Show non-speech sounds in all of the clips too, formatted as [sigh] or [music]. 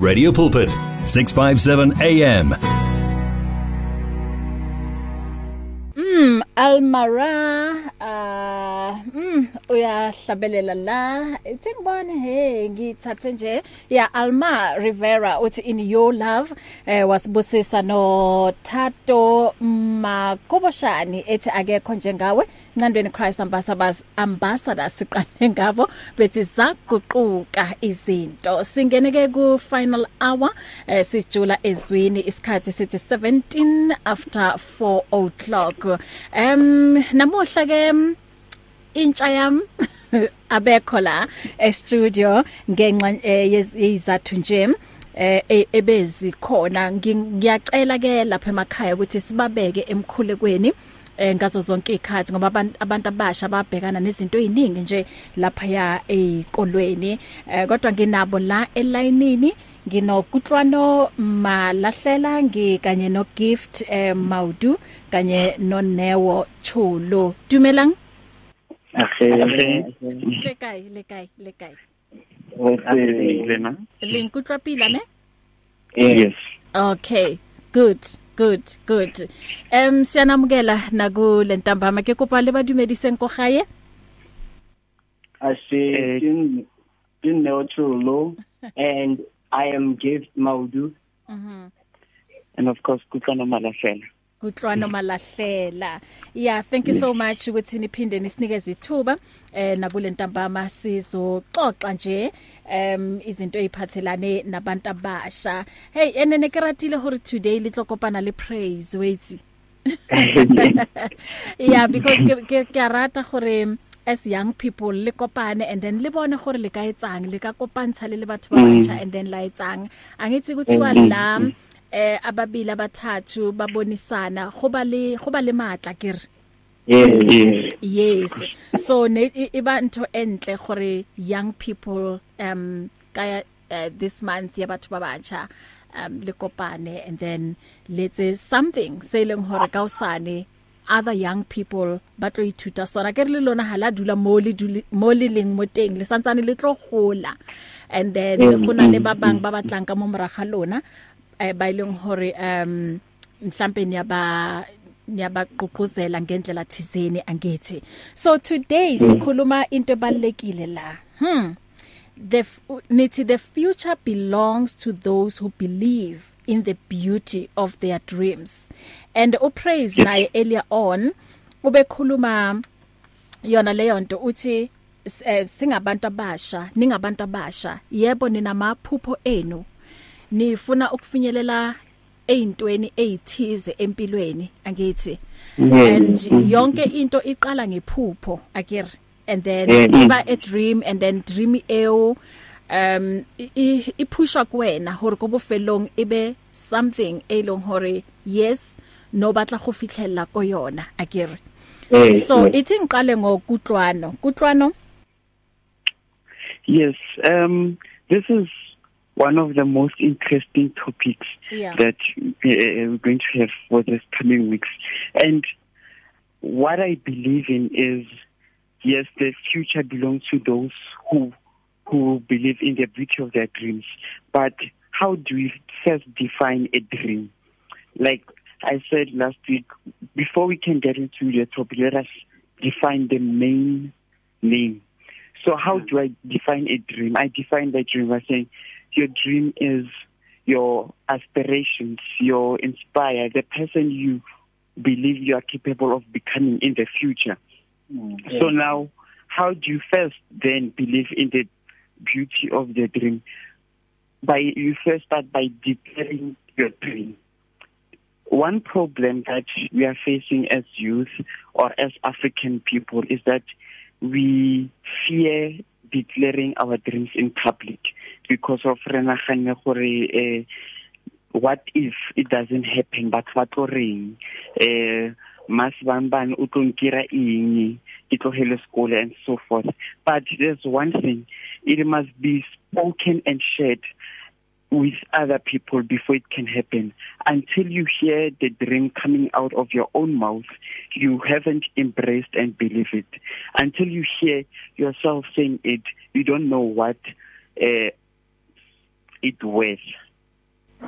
Radio Pulpit 657 AM Mm Almara uh mm uyahlabelela la. Ithi ngibone hey ngithathe nje. Ya Alma Rivera uthi in your love eh wasibusisa no Tato Makoboshani ethi akekho njengawe ncandweni Christ ambassadors ambassadors siqale ngabo bethi zaguquka izinto. Singene ke ku final hour eh, sijula ezwini isikhathi sithi 17 after 4 o'clock. Em namuhla ke intsha yam [laughs] abekho la e studio ngenxa yezizathu nje eh e, ebezi khona ngiyacela ke lapha emakhaya ukuthi sibabeke emkhulekweni. eh ngazo zonke ikhathi ngoba abantu abasha babhekana nezinto eziningi nje lapha ya ezikolweni eh kodwa nginabo la elayinini nginokutlwano malahlela ngikanye no gift eh Maudu kanye no Newo Chulo dumelang? Akhe le kae le kae le kae lena. Linkutlwa pila ne? Yes. Okay good. Good good. Em siyanamukela nakule ntambama ke kopa le badumedise nko gae Ashe in in Neochulo [laughs] and I am Gift Maudu. Mhm. And of course kutlana malahlela kutlwana malahlela. Yeah thank you so much ukuthi niphinde nisinikeze ithuba eh nakule ntambama sizoxoxa nje um izinto eziphathelane nabantu abasha. Hey enene keratile hore today litlokopana le praise wait. [laughs] Yeah because ke ke rata gore as young people le kopane and then le bone gore le ka etsang le ka kopantsha le le batho ba batjha and then la etsang. Angitsi ukuthi wa la eh ababili abathathu babonisana. Goba le goba le matla kere yes. Yes. So ne iba ntho entle gore young people um ka uh, this month ya batho ba batjha um le kopane and then let's something seleng hore ka usane other young people ba tlo ithuta sona. Ke re le lona hala dula mo le mo le leng mo teng le santsane le tlo gola. And then gona le ba bang ba batlang ka mo moraga lona eh ba ileng hore um mhlambe niyaba niyabaqhuquzela ngendlela thizeni angithi. So today sikhuluma into ebalekile la. Hmm. The nithi the future belongs to those who believe in the beauty of their dreams. And upraise naye earlier on ubekhuluma yona leyo nto uthi singabantu abasha ningabantu abasha. Yebo ninamaphupho enu. Nifuna ukufinyelela eintweni ezithize empilweni angithi. And yonke into iqala ngephupho akere and then iba a dream and then dream eo um iphusha kuwena hore go bofelong ibe something e leng hore yes no batla go fitlhella ko yona akere so ithi ngiqale ngokutlwano. Kutlwano? Yes um this is one of the most interesting topics yeah. that uh, we're going to have for this coming weeks. And what i believe in is yes the future belongs to those who who believe in the beauty of their dreams. But how do we first define a dream? Like i said last week before we can get into the topic let us define the main name. So how do i define a dream? I define the dream by saying your dream is your aspirations your inspire the person you believe you are capable of becoming in the future. Mm, yeah. so now how do you first then believe in the beauty of the dream? By you first start by declaring your dream. One problem that we are facing as youth or as african people is that we fear declaring our dreams in public. Because of rena gane gore eh what if it doesn't happen? But what reng? Eh mas ban ban o tlonkira eng? Ke tlogele school and so forth. But there's one thing it must be spoken and shared with other people before it can happen. Until you hear the dream coming out of your own mouth you haven't embraced and believed it. Until you hear yourself saying it you don't know what uh, it worth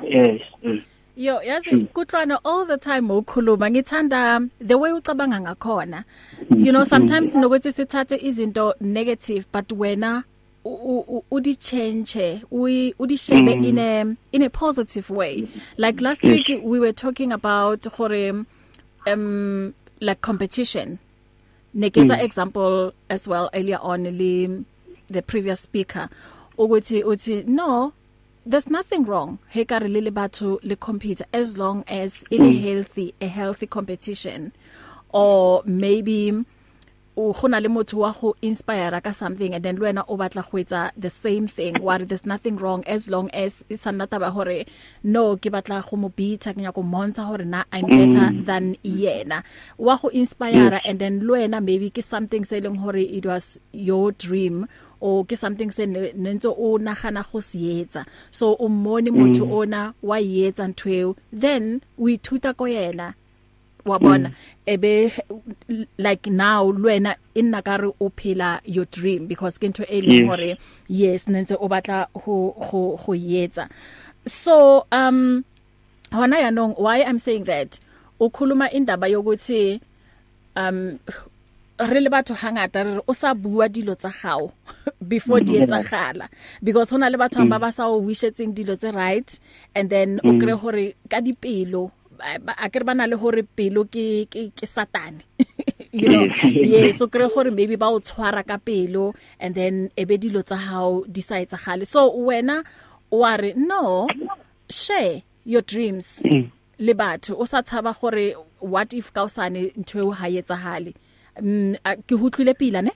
yes mm. Yo yazi kutlwana all the time ukukhuluma ngithanda the way ucabanga ngakhona. You know sometimes sinokuthi sithathe izinto negative but wena udi change udi shape in a in a positive way. Like last week we were talking about gore um like competition. Neketsa mm. example as well earlier on le the previous speaker. Ukuthi uthi no there's nothing wrong he ka re le batho le compete as long as in a healthy a healthy competition. Or maybe o gona le motho wa go inspire ka something and then le wena o batla go etsa the same thing what there's nothing wrong as long as isana taba hore no ke batla go mo beat ke nya go montsha hore na I'm better mm. than yena. Wa go inspire and then le wena maybe ke something selling hore it was your dream o ke something se nentse o nagana go se etsa. So o mmone motho ona wa yetsa ntweo then o ithuta ko yena wa bona. Ebe like now lwena inna ka re o phela your dream because ke ntho e leng hore yes nentse o batla go go go yetsa so um hona yanong why i'm saying that ukhuluma indaba yokuthi um re le batho hangata re o sa bua dilo tsa gago [laughs] before di etsagala. Because hona le batho ba ba sa o wishetseng dilo tse right and then o kre hore ka dipelo a ke re bana le hore pelo ke ke ke satane [laughs] you know? Yes. So kre hore maybe ba o tshwara ka pelo and then ebe dilo tsa hao di sa etsagale. So wena wa re no share your dreams le batho. O sa tshaba gore what if ka usane ntwe ha etsagale mm ke hutlile pila ne?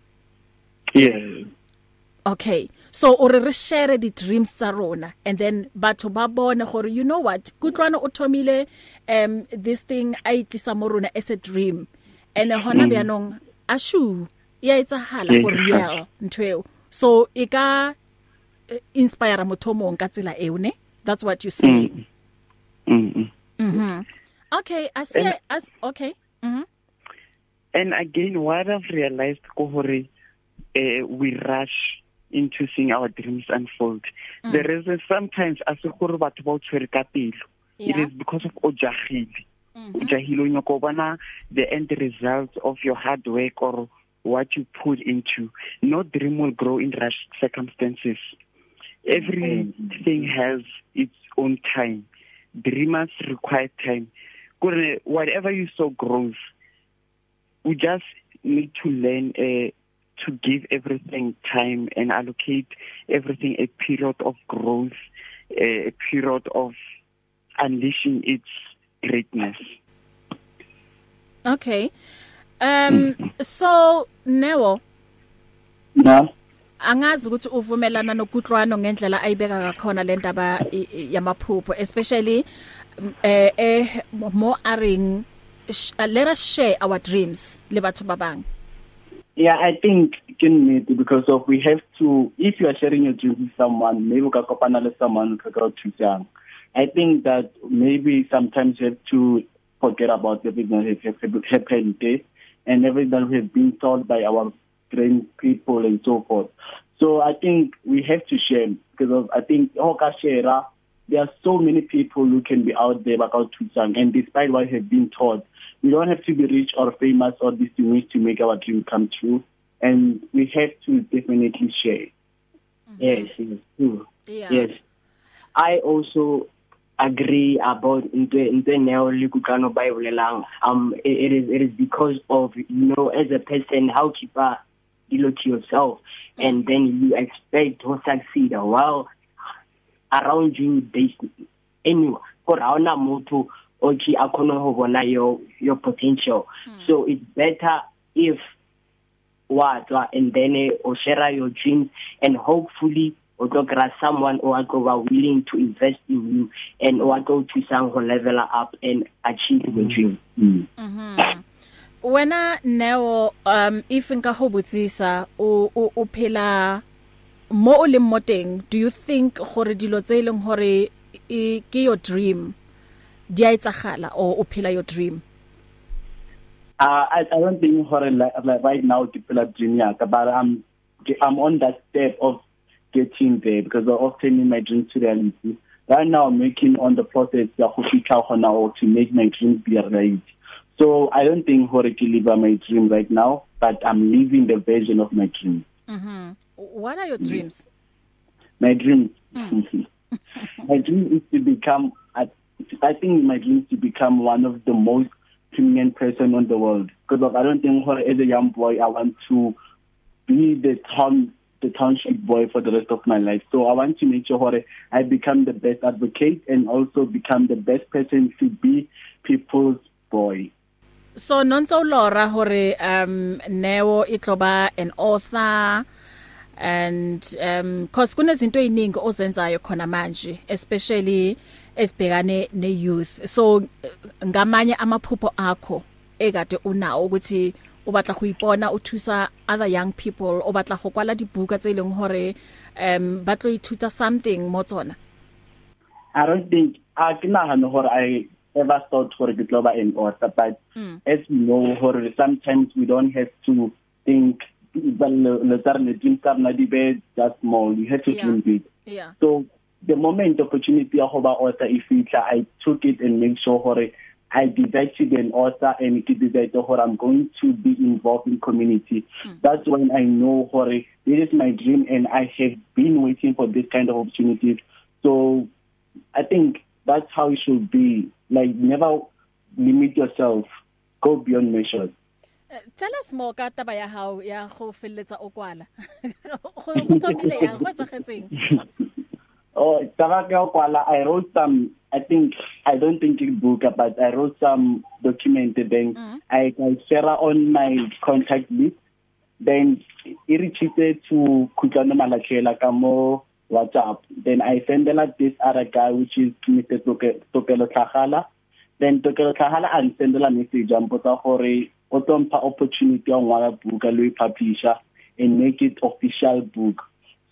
Yeah. Okay. So o re re share di dreams tsa rona and then batho ba bone gore you know what? Kutlwana o thomile um this thing a itlisa mo rona as a dream. And hona mm. byanong ashu ya etsahala for real ntweo so e ka eh, inspire motho mong ka tsela eo ne? That's what you saying. Mm. Mm mhm okay i see and, as okay. mhm and again what i've realized ko hore uh, we rush into seeing our dreams unfold. Mm. the reason sometimes as gore batho ba tshwere ka pelo. It is because of ojahile mm -hmm. ojahile o nyaka bona the end result of your hard work or what you put into. No dream will grow in rush circumstances. Everything mm -hmm. has its own time. Dreamers require time. Whatever you sow grows. We just need to learn uh, to give everything time and allocate everything a period of growth a period of unleashing its greatness okay um so Newo na angazi ukuthi uvumelana nokutlwano ngendlela ayibeka ngakhona le ndaba yamaphupho especially eh eh more aring let us share our dreams le batho babang Yeah, I think can maybe because of we have to if you are sharing your dreams with someone, maybe ka kopana le someone ka go thusang. I think that maybe sometimes you have to forget about everything that has happened there and everything that we have been taught by our trained people and so forth. So I think we have to share because of I think hoka share there are so many people who can be out there about thusang and despite what have been taught we don't have to be rich or famous or distinguished to make our dream come true and we have to definitely share mm -hmm. yes yes true yeah. yes i also agree about into into neo le kutlano ba ibolelang um it is it is because of you know as a person how keep a dilo to yourself mm. and then you expect to succeed while around you there's anyone for hauna motho okay a khona go bona your your potential. Hmm. so it's better if what and then o share your dreams and hopefully o tlo kra someone o go be willing to invest in you and o go to sang go level up and achieve the dream. Mm. mhm wena neo um if nka go botsisa o o phela mo o le moteng do you think gore dilo tse ileng gore ke your dream? Di a etsagala or o phela your dream uh, I, I don't think hore like, like right now phela dream ya ka but I'm I'm on that step of getting there because of turning my dreams to reality. Right now I'm working on the process ya go fitlha gona or to make my dreams be reality. So I don't think hore ke live my dream right now, but I'm living the version of my dream. Mhm. What are your dreams? My dream. Mm. [laughs] my dream is to become I, I think dream is to become one of the most prominent person on the world because I don't think hore as a young boy I want to be the town the township boy for the rest of my life. So I want to make sure hore I become the best advocate and also become the best person to be people's boy. So nonso lora hore um Neo itloba an author and um cause kunezinto eziningi ozenzayo khona manje especially esibhekane ne youth so ngamanye amaphupho akho ekade unawo ukuthi o batla go ipona o thusa other young people o batla go kwala dibuka tse leng hore um ba tlo ithuta something mo tsona I don't think a ke nagane hore I ever thought hore ke tlo ba an author but mm. as we know hore sometimes we don't have to think but le tsare le dream tsa rena di be just small you have to Yeah. dream big yeah so the moment opportunity ya go ba author e fitla i took it and make sure hore I decide to be an author and ke decide hore I'm going to be involved in community. Mm. that's when I know hore this is my dream and I have been waiting for this kind of opportunities so I think that's how it should be. Like never limit yourself. Go beyond measures. Uh, tell us more ka taba ya hao ya go felletsa o kwala. Go [laughs] go thomile yang? Go tsagetseng [laughs] Oh, Tabaka Kwala, I wrote some, I think, I don't think it's book, but I wrote some document, then mm. I, I share on my contact list. Then it reached to Kutano Malakela Kamo WhatsApp. Then I send like this other guy, which is Mr. Tokelo Tlagala. Then Tokelo Tlagala and send a message and put hore, otompa opportunity on one book, a publisher, and make it official book.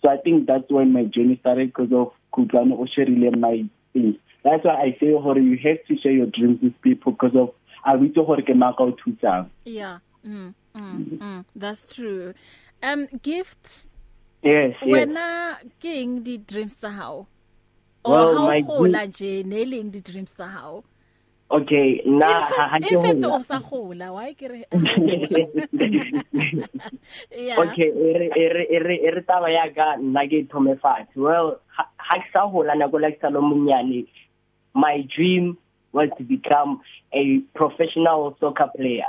So I think that's when my journey started because of Kutlano Osherile my things. That's why I say hore you have to share your dreams with people because of awitse hore ke maka o thusang. yeah. Mm, mm, mm, that's true. Um gift Yes, wena ke eng di dreams tsa hao? O Well, o gola nje ne leng di dreams tsa hao? Okay, in na ha ke in hola. o sa gola why ke re [laughs] [laughs] yeah. Okay ere ere ere ere taba ya ka nna ke thome fatshe well ha ke sa hola nako la ke sa lo monyane my dream was to become a professional soccer player.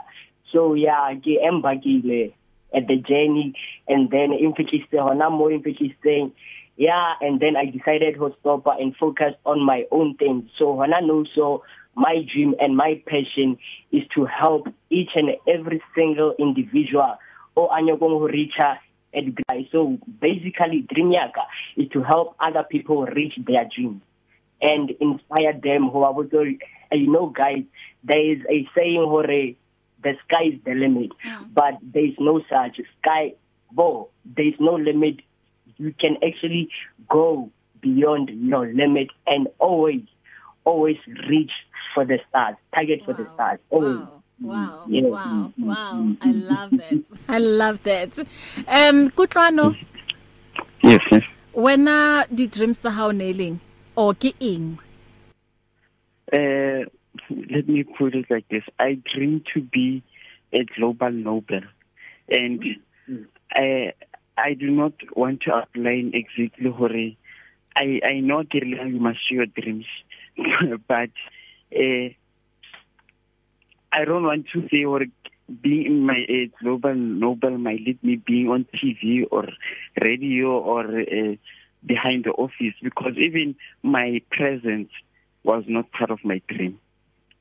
So yeah ke embakile at the journey and then imfikiste hona mo imfikiste yeah and then i decided to stop and focus on my own things so hona no so my dream and my passion is to help each and every single individual. O anyakong ho reacha at guy so basically dream yaka is to help other people reach their dreams and inspire them. Who are you know guys there is a saying hore the sky is the limit. Mm. but there is no such sky. Bo there is no limit. You can actually go beyond your limit and always always reach for the stars target wow. for the stars always wow. Wow, yes. wow, wow. I love that. [laughs] I love that. Um Kutlwano Yes, yes. Wena di dreams tsa hao nailing o ke eng? Uh let me put it like this. I dream to be a global Nobel and I I do not want to outline exactly hore I I know ke really you must share your dreams [laughs] but uh I don't want to say or being in my uh, global Nobel might lead me being on TV or radio or uh, behind the office because even my presence was not part of my dream.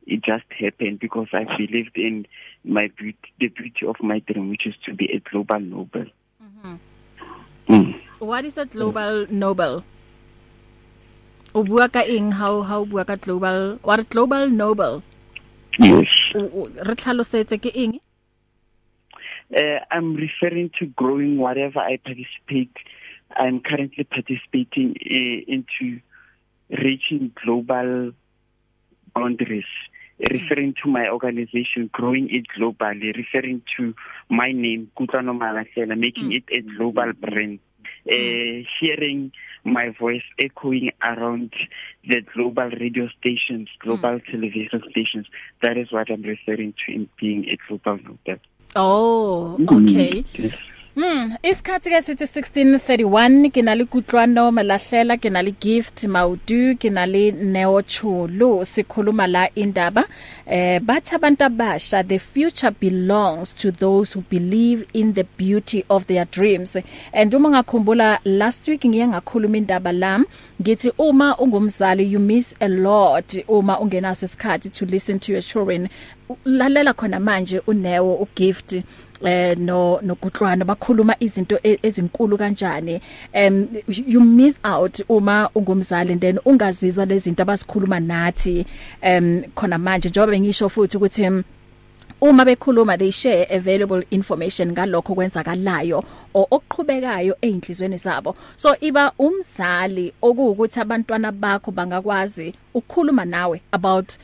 It just happened because I believed in my beauty, the beauty of my dream, which is to be a global Nobel. Mhm. Mm. What is a global Nobel? O bua ka eng how how bua ka global what global Nobel? Yes. Re tlhalosetse ke eng? Uh, I'm referring to growing whatever I participate. I'm currently participating uh, into reaching global boundaries. Referring to my organization, growing it globally, referring to my name, Kutlano Malahlela, making mm. it a global brand uh, hearing my voice echoing around the global radio stations global mm. television stations that is what i'm referring to in being a global nobel oh okay mm. yes. Mm, isikhathi ke sithi 1631 ke na le kutlwano malahlela ke na le gift maudu ke na le Neo Chulu sikhuluma la indaba. Eh bathi abantu abasha the future belongs to those who believe in the beauty of their dreams. And uma ngakhumbula last week ngiye ngakhuluma indaba lam ngithi uma ungumzali you miss a lot. Uma ungenaso isikhathi to listen to your children lalela khona manje uNeo ugift. Eh no nokuhlwana bakhuluma izinto e, ezinkulu kanjani. Um you miss out uma ungumzali then ungazizwa lezi zinto abasikhuluma nathi um khona manje. Njengoba bengisho futhi ukuthi uma bekhuluma they share available information ngalokho kwenzakalayo okuqhubekayo einhlizweni zabo. So iba umzali okuwukuthi abantwana bakho bangakwazi ukukhuluma nawe about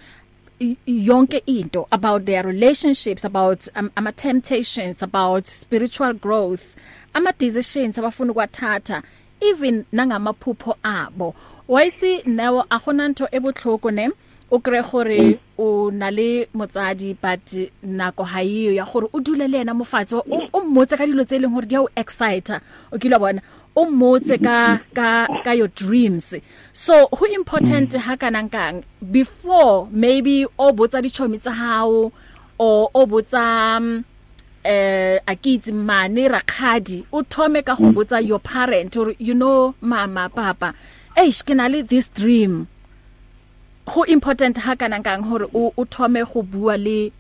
yonke into about their relationships about um, ama temptations about spiritual growth ama decisions abafuna ukwathatha even nangamaphupho abo. Waitsi nawo agona ntho e botlhoko ne o kre gore o na le motsadi but nako ha iyo ya gore o dule le ena mofatso o mmotse ka dilo tse leng gore di a o excite o kile bona o mmotse ka ka ka your dreams so who important mm. ha kana nkang before maybe o botsa dichomi tsa hao o o botsa um, eh akitsi mane rakhadi o thome ka go mm. botsa your parent or you know mama papa eish ke na le this dream go important ha kana nkang hore o o thome go bua le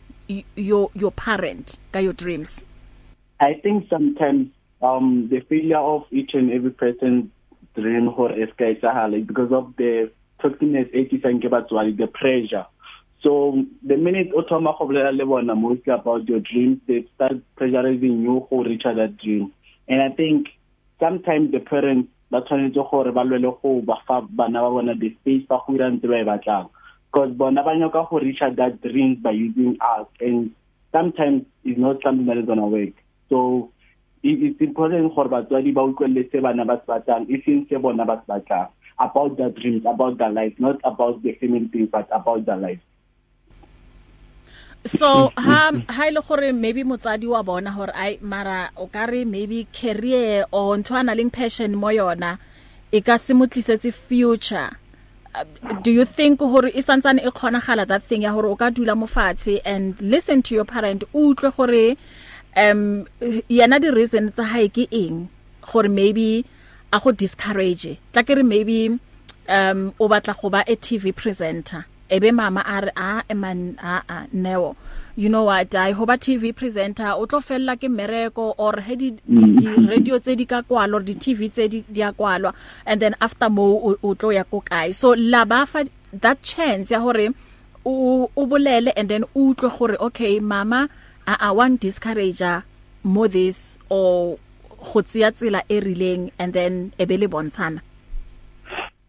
your your parent ka your dreams i think sometimes um the failure of each and every person dream hore eska etsagale because of the toxicness e tlisang ke batswadi the pressure. So the minute o thoma go bolela le bona mostly about your dreams they start pressurizing you go reach that dream and i think sometimes the parents ba tshwanetse gore ba lwele go ba fa bana ba bona the space ba go ira ntse ba e batlang. Because bona ba nyoka go reach that dream by using us. And sometimes it's not something that is going to work. So it's important gore batswadi ba utlwelle se bana ba se batlang e seng se bona ba se batlang about their dreams about their life not about the family things but about their life. So ha ha ile gore maybe motsadi wa bona hore ai mara o kare maybe career o ntwana leng passion mo yona e ka se motlisetse future. Do you think hore e santsane e kgonagala that thing ya hore o ka dula mo fatshe and listen to your parent utlwe gore um yana di reason tsa hae ke eng? Gore maybe a go discourage tla ke re maybe um o batla go ba a TV presenter. Ebe mama a re a man a a neo you know what? I hoba TV presenter o tlo fella ke mereko or he di, di, di radio tse di ka kwalo di TV tse di dia kwalwa and then after mo o tlo ya ko kae. So la ba fa that chance ya hore o o bolele and then o utlwe gore okay mama a a one discourager mo this or go tsia tsela e rileng and then ebele bontshana.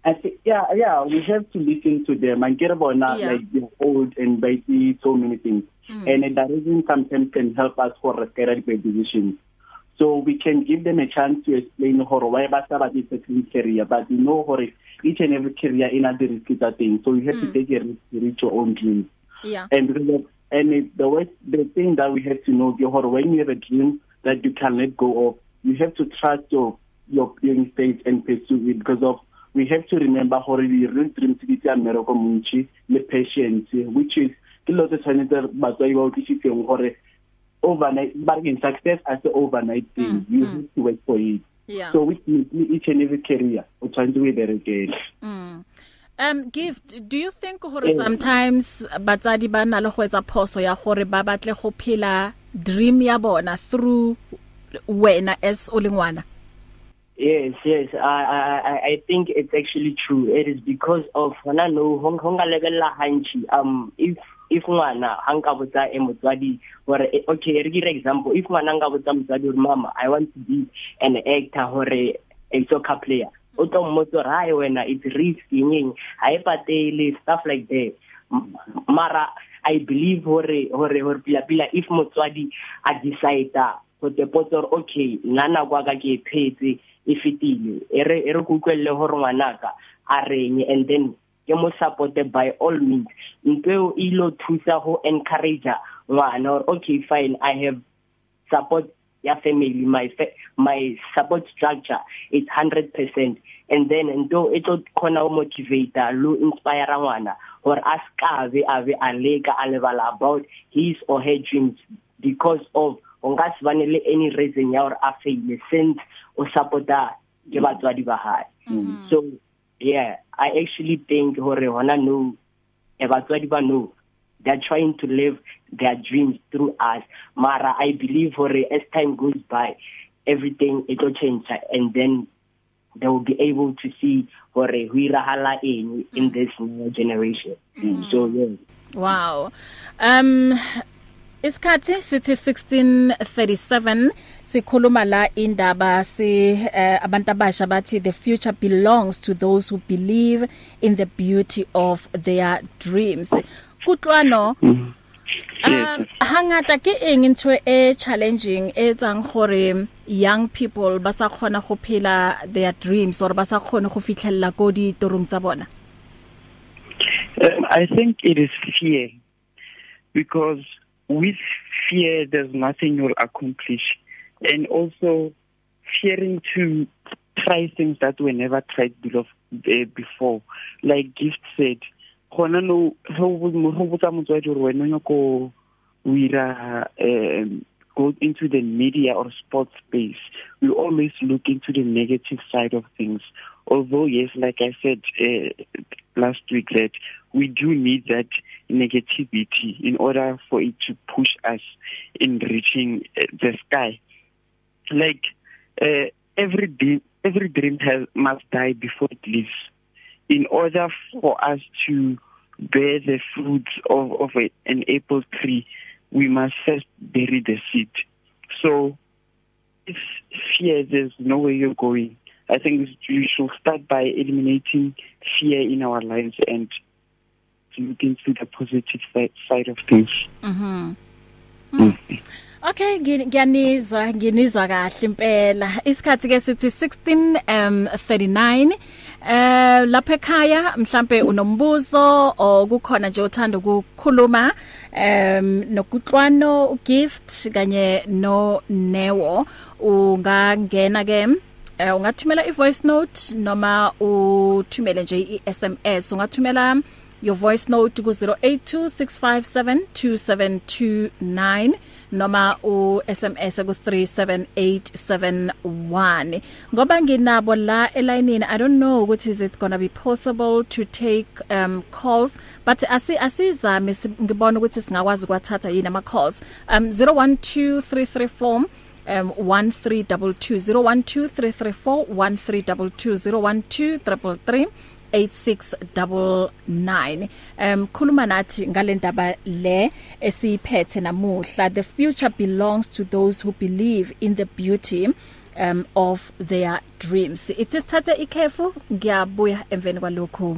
I think yeah yeah we have to listen to them. And get bona yeah. like they're old and they see so many things. Mm. and that reason sometimes can help us for career decisions. So we can give them a chance to explain hore why ba sa ba di certain career but you know hore each and every career in a risk that thing so you have mm. to take a risk to reach your own dreams. Yeah. And because of and it, the way the thing that we have to know ke gore when you have a dream that you can let go of you have to trust your your state and pursue it. Because of we have to remember gore the real dream ke tsa mmereko montši le patience which is ke lo tse tshwanetse batswadi ba utlwisitseng gore overnight bargain success as an overnight thing. Mm, you mm. have to work for it. Yeah. so which means each and every career o tshwanetse o e berekele. Mm. Um gift do you think gore yeah. sometimes batsadi ba na le go etsa phoso ya gore ba batle go phela dream ya bona through wena as o lengwana Yes yes. I I I think it's actually true. It is because of hona no honga lebella hanchi um if if ngwana hanka botsa e motswadi gore okay re dire example. If ngwana nga botsa motswadi gore mama I want to be an actor hore a soccer player. O tlo mmotsa ra e wena it's risky ngeng ha e patele stuff like that. Mara i believe hore hore hore pila pila if motswadi a decide go te potsa gore okay nna nako ka ke phetse e fetile. E re e re go utlwelle gore ngwanaka a reng? And then ke mo support by all means. Ntwe e ilo thusa go encourage ngwana or okay fine i have support ya family my fa my support structure is 100% and then ento e tlo khona o motivate lo inspire ngwana hore askabe ave aleka alebala about his or her dreams because of ongasibane le any reason ya hore a fail since o supporta ke batswadi ba hae Mm-hmm. so yeah i actually think hore hona no e batswadi ba no they're trying to live their dreams through us mara i believe hore as time goes by everything it will change and then they will be able to see hore ho irahala eng in this new generation mm. so yeah Wow. Um isikhathi sithi 1637 sikhuluma la indaba si uh, abantu abasha bathi the future belongs to those who believe in the beauty of their dreams. Kutlwano Mm. Um hangata ke eng ntho e challenging e tsang gore young people ba sa khona go phela their dreams or ba sa khone go fitlhella go di torong tsa bona. Um, I think it is fear because with fear there's nothing you'll accomplish and also fearing to try things that were never tried uh, before like gift said gona no go botsa motswadi gore wena no go wira um go into the media or sports space. We always look into the negative side of things. Although yes like i said uh, last week that we do need that negativity in order for it to push us in reaching uh, the sky. Like uh, every dream every dream has must die before it lives in order for us to bear the fruits of of a, an apple tree we must first bury the seed so if fear there's no way you're going i think we should start by eliminating fear in our lives and look into the positive side, side of things Mhm. Mm. Okay ngiyanizwa nginizwa kahle impela. Isikhathi ke sithi 16 um 39 eh lapha ekhaya mhlambe unombuzo okukhona nje uthanda ukukhuluma um nokutlwano ugift kanye no newo ungangena ke uh, ungathumela ivoice note noma uthumele nje iSMS ungathumela your voice note ku 0826572729 noma u SMS ku 37871 ngoba nginabo la elayinini i don't know ukuthi is it going to be possible to take um calls but asi asizame ngibona ukuthi singakwazi kwathatha yini ama calls. Um 012334 um 1322 8699 um khuluma nathi ngalendaba le esiphethe namuhla the future belongs to those who believe in the beauty um of their dreams itsithathe ikhefu ngiyabuya emveni kwalokho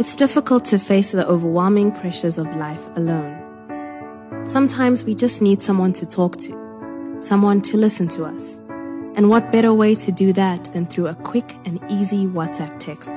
It's difficult to face the overwhelming pressures of life alone. Sometimes we just need someone to talk to, someone to listen to us. And what better way to do that than through a quick and easy WhatsApp text?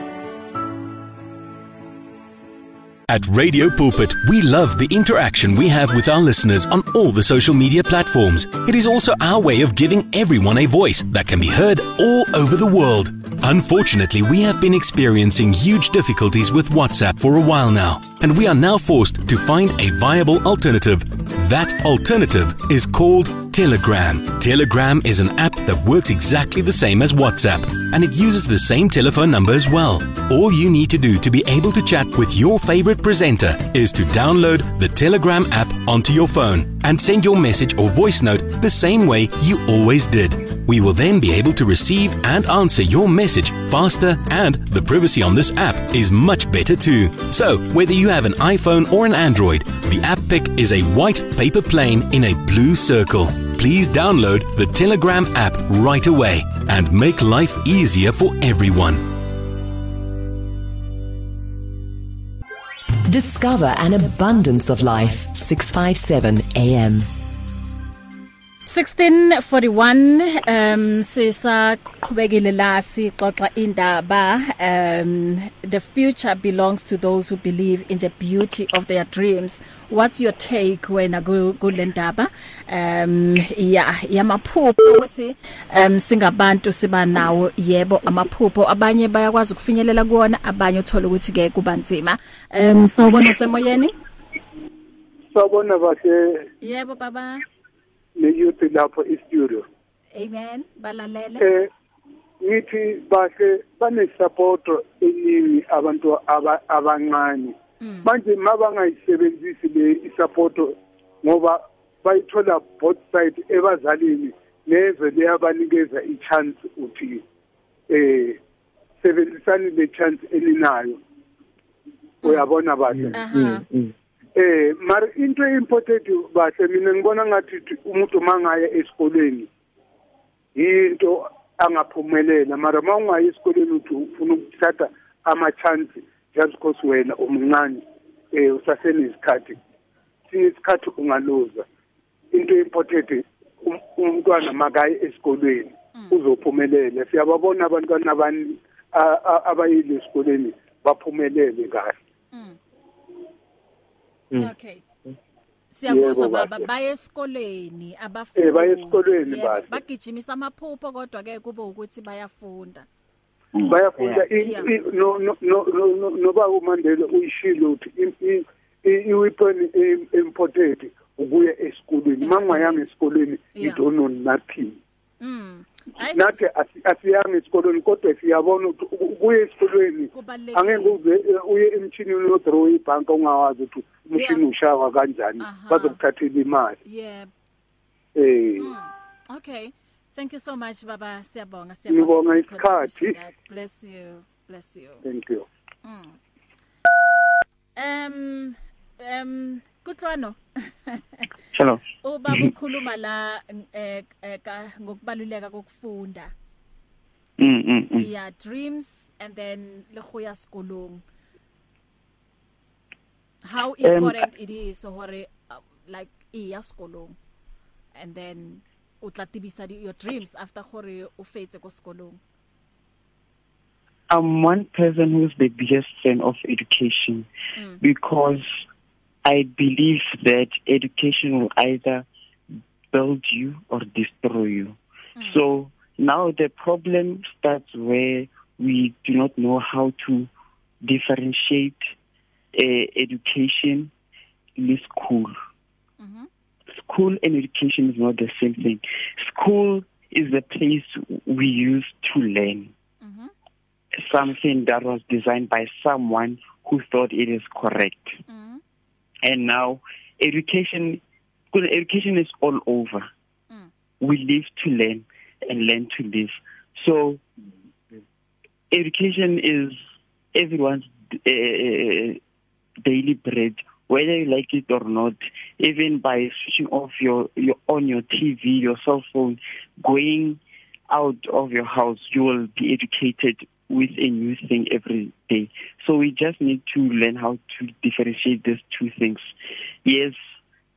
At Radio Pulpit, we love the interaction we have with our listeners on all the social media platforms. It is also our way of giving everyone a voice that can be heard all over the world. Unfortunately, we have been experiencing huge difficulties with WhatsApp for a while now, and we are now forced to find a viable alternative. That alternative is called Telegram. Telegram is an app that works exactly the same as WhatsApp and it uses the same telephone number as well. All you need to do to be able to chat with your favorite presenter is to download the Telegram app onto your phone and send your message or voice note the same way you always did. We will then be able to receive and answer your message faster and the privacy on this app is much better too. So, whether you have an iPhone or an Android, the app pic is a white paper plane in a blue circle. Please download the Telegram app right away and make life easier for everyone. Discover an abundance of life. 657 AM. 1641 um sisaqhubekile la sixoxa indaba um the future belongs to those who believe in the beauty of their dreams. What's your take wena kule ndaba? Um ya yamaphupho ukuthi um singabantu siba nawo yebo amaphupho. Abanye bayakwazi ukufinyelela kuona abanye uthola ukuthi ke kubanzima um sawubona semoyeni? Sawubona bahle yebo baba. Neyouth lapho e-studio amen. Balalele. Eh ngithi bahle banesupporto eningi abantu abancane. Manje mabangayisebenzisi le isupporto ngoba bayithola both side ebazalini nezwe leyabanikeza i-chance uthi eh sebenzisani le chance elinayo. Uyabona bahle? Eh mara into important bahle mina ngibona ngathi umuntu mangaya esikoleni into angaphumelela. Mara mawungayi esikoleni uthi ufuna ukuthatha ama chance just because wena umncane eh usasenesikhathi sinesikhathi ungaloza. Into important umntwana makayi esikoleni uzophumelela. Siyababona abantwana abani abayile esikoleni baphumelele kahle. Okay. Siyakuzwa baba baye esikoleni abafundi. Eh baye esikoleni basi. Bagijimisa amaphupho kodwa ke kube ukuthi bayafunda. Bayafunda no no no noba uMandela uyishilo uthi iweapon important ukuya esikoleni. Mangayanga esikoleni you don't know nothing. Mm. Nathi asiyanga esikolweni kodwa siyabona ukuthi kuye esikolweni angeke uze uye emchinini yodraw ibhanka ungawazi ukuthi umshini ushawa kanjani bazokuthathela imali. Yebo eh. Okay. Thank you so much baba. Siyabonga siyabonga. Isikhathi. bless you. Bless you. Thank you. Mm. um um kutlwano Hello. [laughs] Ubaba ukhuluma la eh ngokubaluleka kokufunda. Mm mm. Yeah, dreams and then le go ya sekolong. How important um, it is hore uh, like iya sekolong. And then o tla tibisa your dreams after gore o fetse ko sekolong. I'm one person who's the biggest fan of education mm. because I believe that education will either build you or destroy you. Mm. So now the problem starts where we do not know how to differentiate uh, education in school. Mm-hmm. School and education is not the same thing. School is the place we use to learn mm-hmm. something that was designed by someone who thought it is correct. Mm-hmm. And now education because education is all over. Mm. we live to learn and learn to live. So education is everyone's uh, daily bread whether you like it or not. Even by switching off your your on your TV your cell phone going out of your house you will be educated with a new thing every day. So we just need to learn how to differentiate these two things. Yes,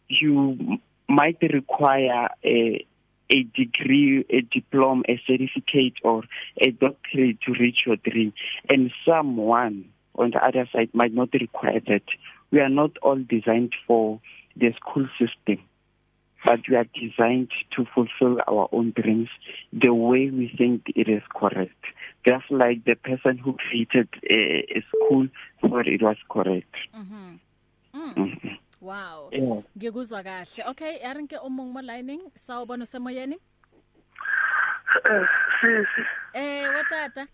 you might require a a degree, a diploma, a certificate or a doctorate to reach your dream and someone on the other side might not require that. We are not all designed for the school system. But we are designed to fulfill our own dreams the way we think it is correct. Just like the person who created a, a school thought it was correct. Mhm. Mm. Mm -hmm. wow Yeah. ngikuzwa kahle okay yarinke mo lining sawubona semoyeni Eh sisi eh watata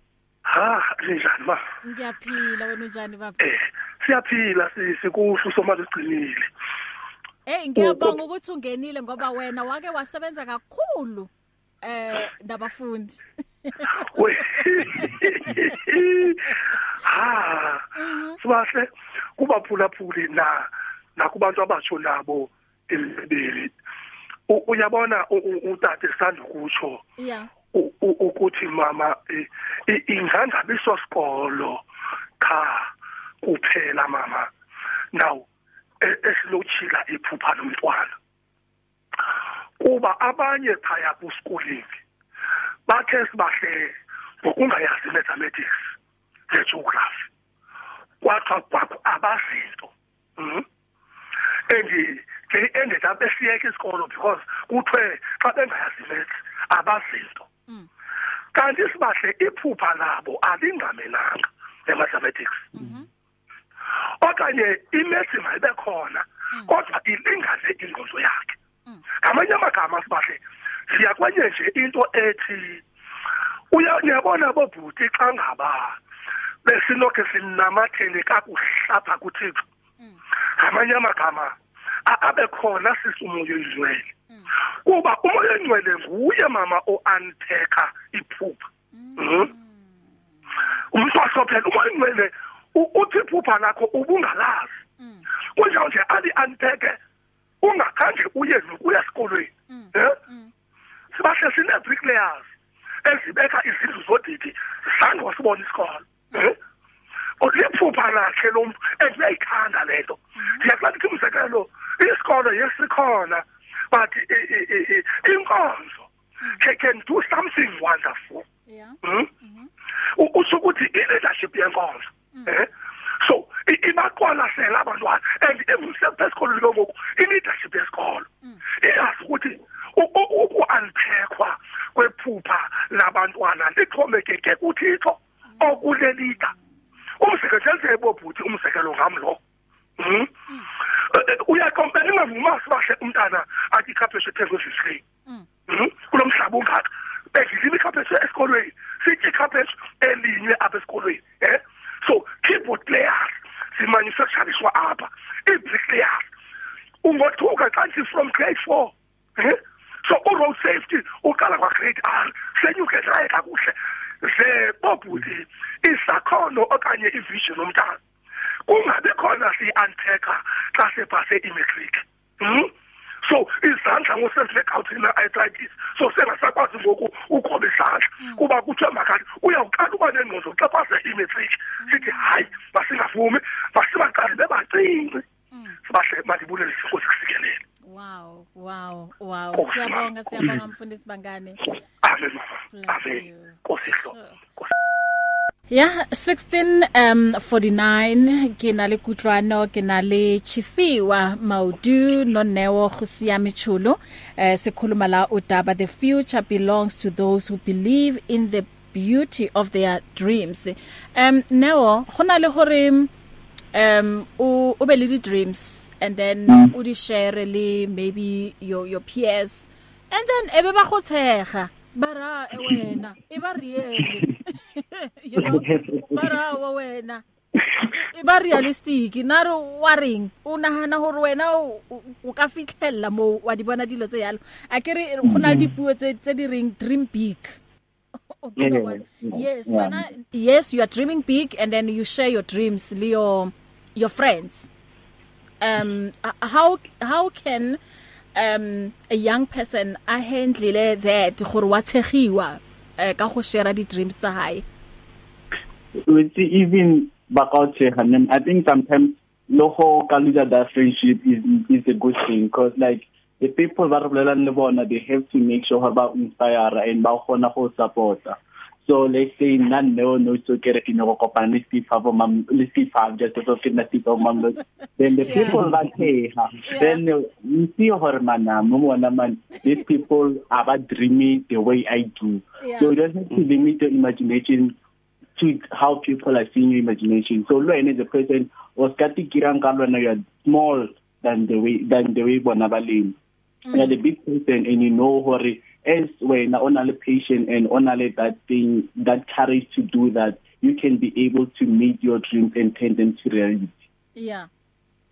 ha njani ma ngiyaphila wena unjani baba eh siyaphila sisi kusho somali uqinile Eh ngiyabonga ukuthi ungenile ngoba wena wake wasebenza kakhulu eh nabafundi. we [laughs] ha sibahle kubaphulaphuli na nakubantu abasho nabo emibili U- uyabona u- u- utata sithanda ukutsho Yeah. u- u- ukuthi mama i- i- ingangabiso sikolo cha kuphela mama now e- esilochila iphupha lomntwana. Kuba abanye phaya kuschooling bathe sibahle ngokungayazi mathematics negeography kwathiwa kwakho abazinto and they ended up besiyeka isikolo because kuthiwe xa bengayazi maths abazinto. Kanti sibahle iphupha labo alingamenanga emathematics okanye imaths mayibe khona kodwa ilingane ingqondo yakhe. Ngamanye amagama sibahle siya kwenye nje into ethi uya niyabona bobhuti xa ngaba besinokhe sinamathele kakuhlapha kuthixo. Ngamanye amagama abe khona sisi umoya oyingcwele kuba umoya oyingcwele nguye mama o-unpacka iphupha. Umntwaso phela umoya oyingcwele u- uthi iphupha lakho ubungalazi. Kunjalo nje ali-unpacke ungakhange uye nokuya esikolweni. Eh sibahle sine-bricklayers ezibeka izindlu zodidi zange wasibona isikolo. Liphupha lakhe lo muntu and uyayithanda le nto. Ndiyakulanti ukuthi umzekelo isikolo yesikhona but inkonzo. Can, can do something wonderful. Yeah. Mhm. U- usho ukuthi i-leadership yenkonzo. Eh? So ibaqwalasela abantwana and emsempe esikolweni ke ngoku i-leadership yesikolo. Iyazi ukuthi uku-unpackwa kwephupha labantwana lixhomekeke kuthixo okulelida umzekelo njenze bobhuti umzekelo ngam lo Mhm. Eh, eh, uyakompela ingavuma sibahle umntana athi ikhapheshe ethengwe evisileni Mhm. Yeah, 16 um 49 ke na le kutlwano ke na le Chifiwa Maudu no Neo Khosiame Chulo eh sekhuluma la udaba the future belongs to those who believe in the beauty of their dreams. Um Neo gona le hore um o be le di dreams and then o di share le maybe your your peers and then ebe ba go tshega bara e wena e ba riele. [laughs] [laughs] you know bara wa wena. E ba realistic na re wa reng? O nahana hore wena o- o o ka fitlhella mo wa di bona dilo tse yalo a ke re go na le dipuo tse tse di reng dream big. [laughs] O kena bona? yes Yeah. wena yes you are dreaming big and then you share your dreams le your your friends. Um uh, how how can um a young person a handle that gore wa tshegiwa? Eh, ka go share di dreams tsa hae? See even back and I think sometimes loho kaluja that friendship is is a good thing because like the people that are le bona they have to make sure about inspire and ba khona go support so let's say none no no so kere ke no kopana le Steve Harvey mam le Steve Harvey just so ke na Steve Harvey mam then the Yeah. people that hey then you see her mana mo mona man these people are dreamy the way I do Yeah. so you don't have to limit your imagination to how people are seeing your imagination. So when as a person was kati kirang ka lwana you are small than the way than the way bona balemi mm. you're the big person and you know hore as wena ona le patient and ona le that thing that courage to do that you can be able to meet your dreams and turn them to reality. Yeah.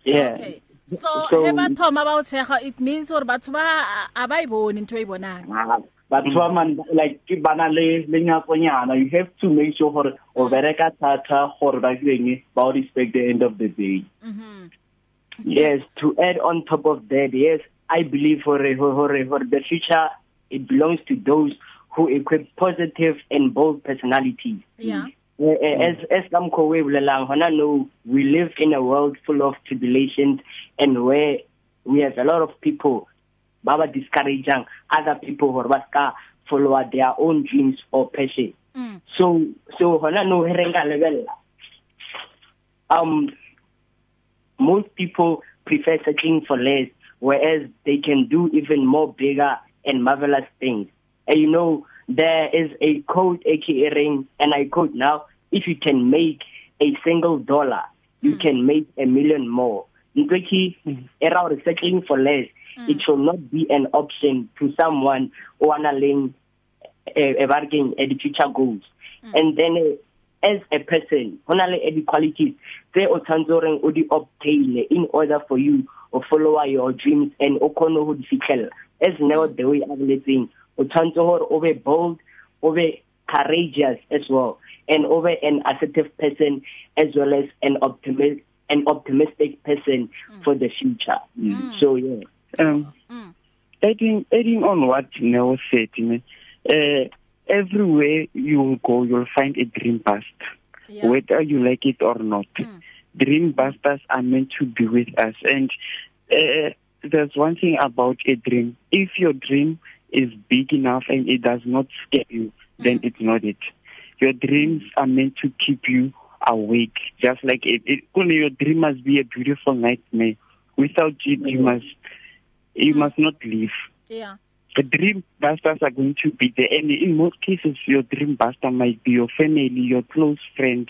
Yeah. Okay. So, so he bathoma bawuthega it means or batho ba abayiboni into eyibonanga batho ba man like ke bana le lenyakonyana you have to make sure gore o mm. bereka thata gore ba keng ba respect the end of the day. Mhm yes to add on top of that yes i believe for for for the future it belongs to those who equip positive and bold personalities. Yeah. As as kamkho we bulelang hona no we live in a world full of tribulations and where we have a lot of people baba discouraging other people hore ba ska follow their own dreams or passion. Mm. so so hona no herenga lebella. Um most people prefer searching for less whereas they can do even more bigger and marvelous things and you know there is a code aka ring and i quote now if you can make a single dollar you mm. can make a million more ntweki era researching for less mm. it should not be an option to someone o analeng a bargain at the future goals mm. and then as a person hona le di qualities tse o tsantsoreng o di obtain in order for you to follow your dreams and o kgone go di fitlhella as now the way a boletseng o tshwantse gore o be bold o be courageous as well and over an assertive person as well as an optimist an optimistic person mm. for the future mm. so yeah um mm. adding adding on what Neo said man uh, everywhere you go you'll find a dream bust yeah. whether you like it or not mm. dream busters are meant to be with us and uh, there's one thing about a dream. If your dream is big enough and it does not scare you then it's not it. Your dreams are meant to keep you awake. Just like it, it only your dream must be a beautiful nightmare. Without it you must you mm. must not live. Yeah. The dream busters are going to be there. And in most cases your dream buster might be your family your close friend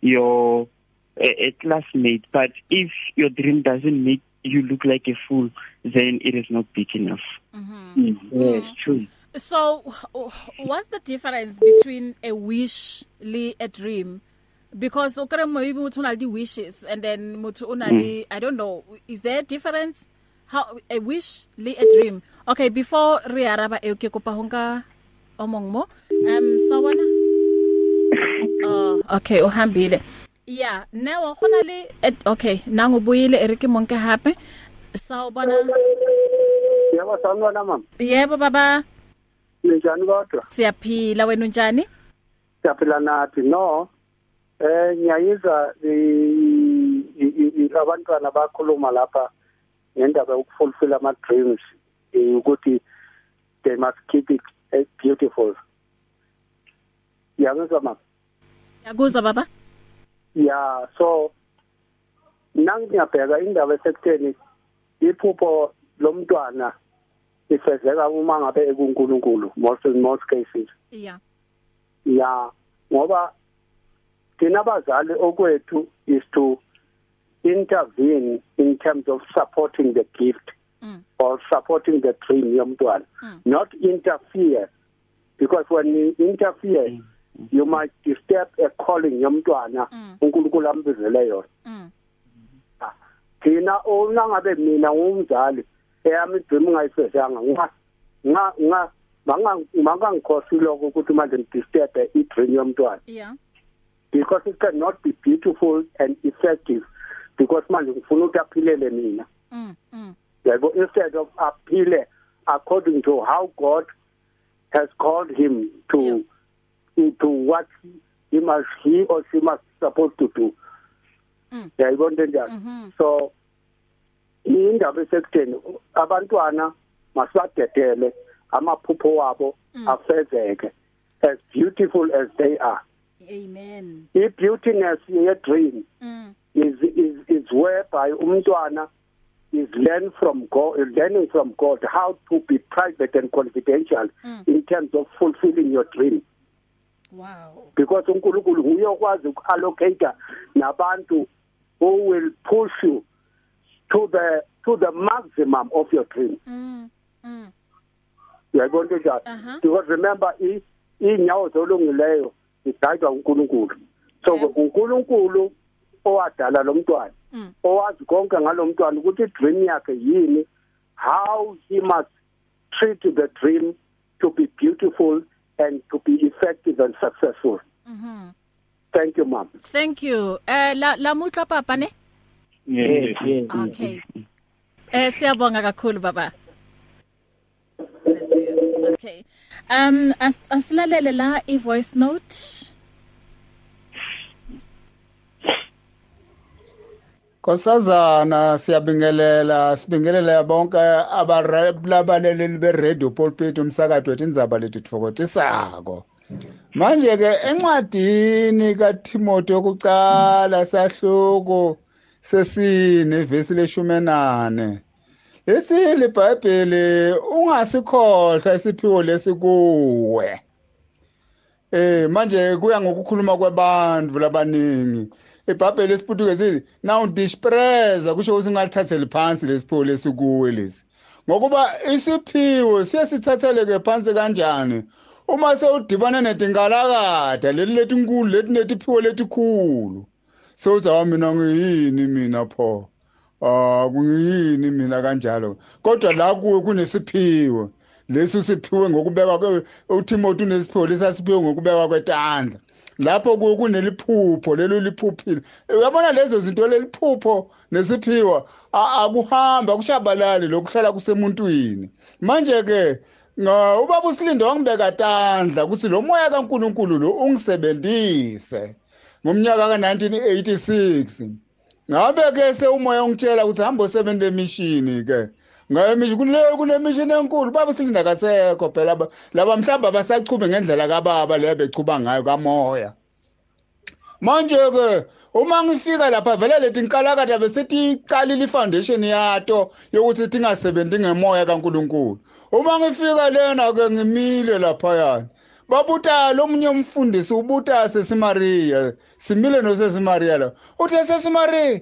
your a, a classmate. But if your dream doesn't make you look like a fool then it is not big enough. Mhm mm. yes mm. true. So what's the difference between a wish le a dream? Because o kre maybe motho na le di wishes and then motho o na le mm. i don't know is there a difference? How a wish le a dream? Okay before re araba e ke kopa honka omong mo. Um sawona [laughs] oh okay o hambile. Yeah now gona le okay nango buyile erike monke hape sawbona yebo sanibona mama yebo baba Ninjani kodwa? Siyaphila wena unjani? Siyaphila nathi no. Eh ngiyayiza abantwana bakhuluma lapha ngendaba yokufulfill ama dreams ukuthi they must keep it beautiful. Yakuzwa mama? Yakuzwa baba? Yeah, so nangiyabheka indaba esekutheni iphupho lomntwana ifezeka uma ngabe ekuNkulunkulu most in most cases yeah yeah ngoba thina abazali okwethu is to intervene in terms of supporting the gift mm. or supporting the dream yomntwana mm. not interfere because when you interfere mm. You might disturb a calling yomntwana mm. uNkulunkulu ambizele yona mm. thina ona ngabe mina ngumzali eyami dream ngayifezanga nga nga nga manga manga ngikhosi lokho ukuthi manje ngidisturb i dream yomntwana yeah because it cannot be beautiful and effective because manje ngifuna ukuthi aphilele mina mm yabo instead of aphile according to how God has called him to yeah. To what he must he or she must supposed to do. Mm. Yayibona njani mm -hmm. so indaba esekutheni abantwana masibadedele amaphupho wabo Mm. afezeke as beautiful as they are. Amen. I beautiness ye dream mm. is is is whereby umntwana is learn from God learning from God how to be private and confidential Mm. in terms of fulfilling your dream. Wow because uNkulunkulu uyokwazi ukuallocate nabantu who will push you to the to the maximum of your dream mm mm uyayibona njalo Aha. because remember i inyawo zolungileyo idaywa uNkulunkulu so Yebo. uNkulunkulu owadala lo mntwana Mm. owazi konke ngalomntwana ukuthi dream yakhe yini how he must treat the dream to be beautiful and to be effective and successful. Mhm thank you mom thank you. Eh la la mutla papa ne? Yes yes. Okay. Eh siyabonga kakhulu baba. Bless you. okay. Um as asilalele la i voice note Nkosazana siyabingelela sibingelela bonke abalaleli beradio pulpit umsakazo wethi indzaba letitfokotisako manje ke encwadini kaTimothy yokucala sahluko sesine ivesi leshumi nane lithi libhayibheli ungasikhohlwa isiphiwo lesikuwe Eh manje kuya ngokukhuluma kwabantu labaningi. eBhayibheli esiPutukezi now dispreza kusho ukuthi ngalithathele phansi lesiphiwo lesikuwe lesi. Ngokuba isiphiwo siyasithatheleke phansi kanjani? Uma sewudibana netinkalakada leli letinkulu leti netiphiwo letikhulu. Sewuzawa mina ngiyini mina pho. Ah kuyini mina kanjalo. Kodwa la kuwe kunesiphiwo. leso siphiwe ngokubekwa uTimothy unesiphiwo lesasiphiwe ngokubekwa kwetandla lapho ku- kuneliphupho lelo liphuphile uyabona lezo zinto leliphupho nesiphiwa akuhamba kushabalali lokuhlala kusemuntwini. Manje ke ubaba usilinde wangibeka tandla ukuthi lo moya kaNkuluNkulu lo ungisebenzise ngomnyaka ka1986 ngabe ke sewumoya ungitshela ukuthi hamba usebenze emishini ke ngaye mishi kule kule mishini enkulu baba silinda kasekho phela. Laba- mhlamba abasachube ngendlela kababa le bechuba ngayo kamoya. Manje ke uma ngifika lapha vele leti nkalakada besithi icalile ifoundation yato yokuthi tingasebenzi ngemoya kaNkuluNkulu. Uma ngifika lena ke ngimile lapha yana babuta lomunye umfundisi ubuta sesimaria simile nosesimaria la. Uthi sesimaria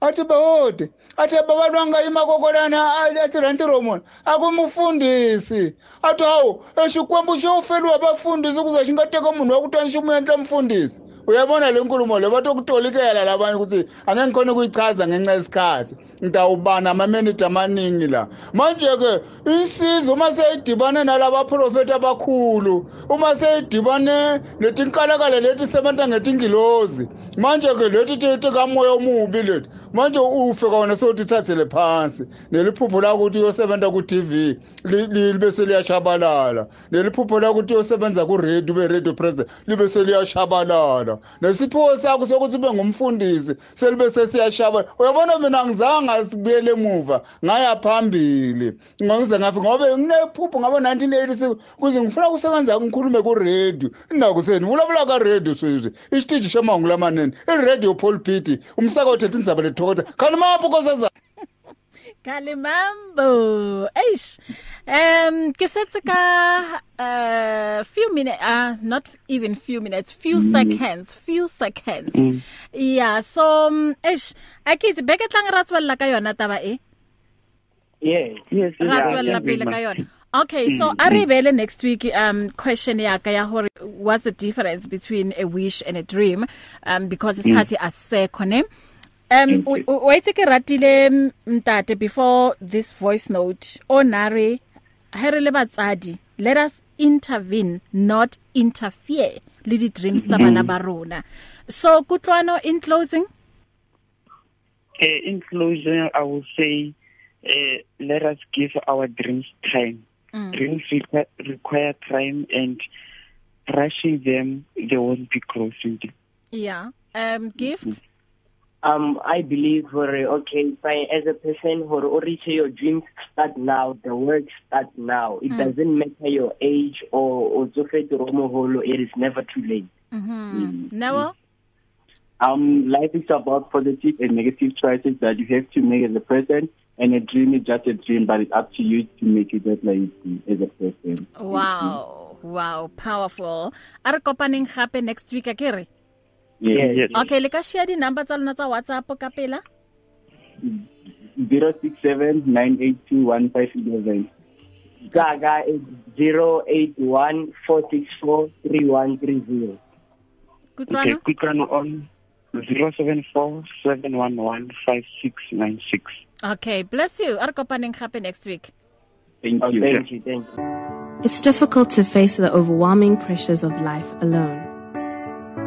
athi bahode athi abantu bangayima kokolana athi ranti romon akumufundisi. Athi hawu exikwembu xo ufeliwa bafundisi ukuze xi nga teka munhu wa ku tani xi mu endla mfundisi uyabona le nkulumo le va tokutolikela labanye ukuthi angeke ngikhona ukuyichaza ngenxa yesikhathi. Ngitawubana amameniti amaningi la. Manje-ke isiza uma seyidibane nalabaprofethi abakhulu uma seyidibane netinkalakala leti sebenza ngetingilozi manje-ke leti tikamoya omubi leti manje ufe kona sewutithathele phansi. Neliphupho lakuthi uyosebenza ku-tv li- li- libe seliyashabalala neliphupho lakuthi uyosebenza kuredio ube radio president libe seliyashabalala nesiphiwo sakho sokuthi ube ngumfundisi selibe sesiyashabalala. Uyabona mina ngizange ngasibuyele emuva ngaya phambili. Ngize ngafi ngobe nginephupho ngabo-1986 kuze ngifuna ukusebenza ngikhulume kuredio indakuseni vulavula ka redio sweswi ixitichi xa mahungu lamanene i radio pulpit umsaka uthetha indzaba letokota khani mapho kosazana Kalimambo. Eish. Um ke setse ka uh few minutes uh not even few minutes, few mm. seconds, few seconds. Mm. Yeah, so um, eish, akithi beke tlang ratswella ka yona taba e. yes yes Ratswella pele ka yona. Okay, so a re bele next week um question ya ka ya hore what's the difference between a wish and a dream um because isikhathi asekho ne Um waitse ke ratile mtate before this voice note onare here le batsadi let us intervene not interfere le di dreams tsa bana ba rona. So kutlwano in closing? Uh, in closure i will say uh, let us give our dreams time. Mm. dreams require, require time and rushing them they won't be closing. Them yeah. Um gift? Mm -hmm. Um i believe for okay fine as a person for or reach your dreams start now the work start now. It mm. doesn't matter your age or or tsofete romoholo it is never too late. Mhm mm. never um life is about positive and negative choices that you have to make as a person and a dream is just a dream but it's up to you to make it that like as a person. Wow. Wow. Powerful. Are kopaneng gape next week akere? Yes, yes. okay le ka share di number tsa lona tsa WhatsApp ka pela? 0679821511 gaga is 0814643130 okay kutlwano on 0747115696 okay bless you. Ar kopaneng gape next week. Thank you. Thank you thank you. It's difficult to face the overwhelming pressures of life alone.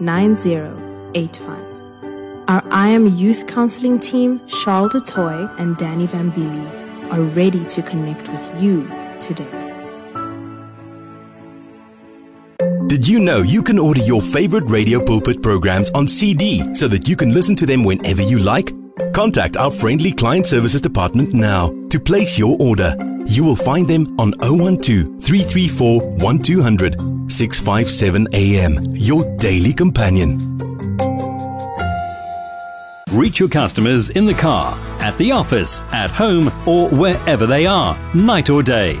9085. Our I Am Youth Counseling team, Charles DeToy and Danny Vambili, are ready to connect with you today. Did you know you can order your favorite Radio Pulpit programs on CD so that you can listen to them whenever you like? Contact our friendly client services department now to place your order. You will find them on 012 334 1200 657 AM, your daily companion. Reach your customers in the car, at the office, at home, or wherever they are, night or day.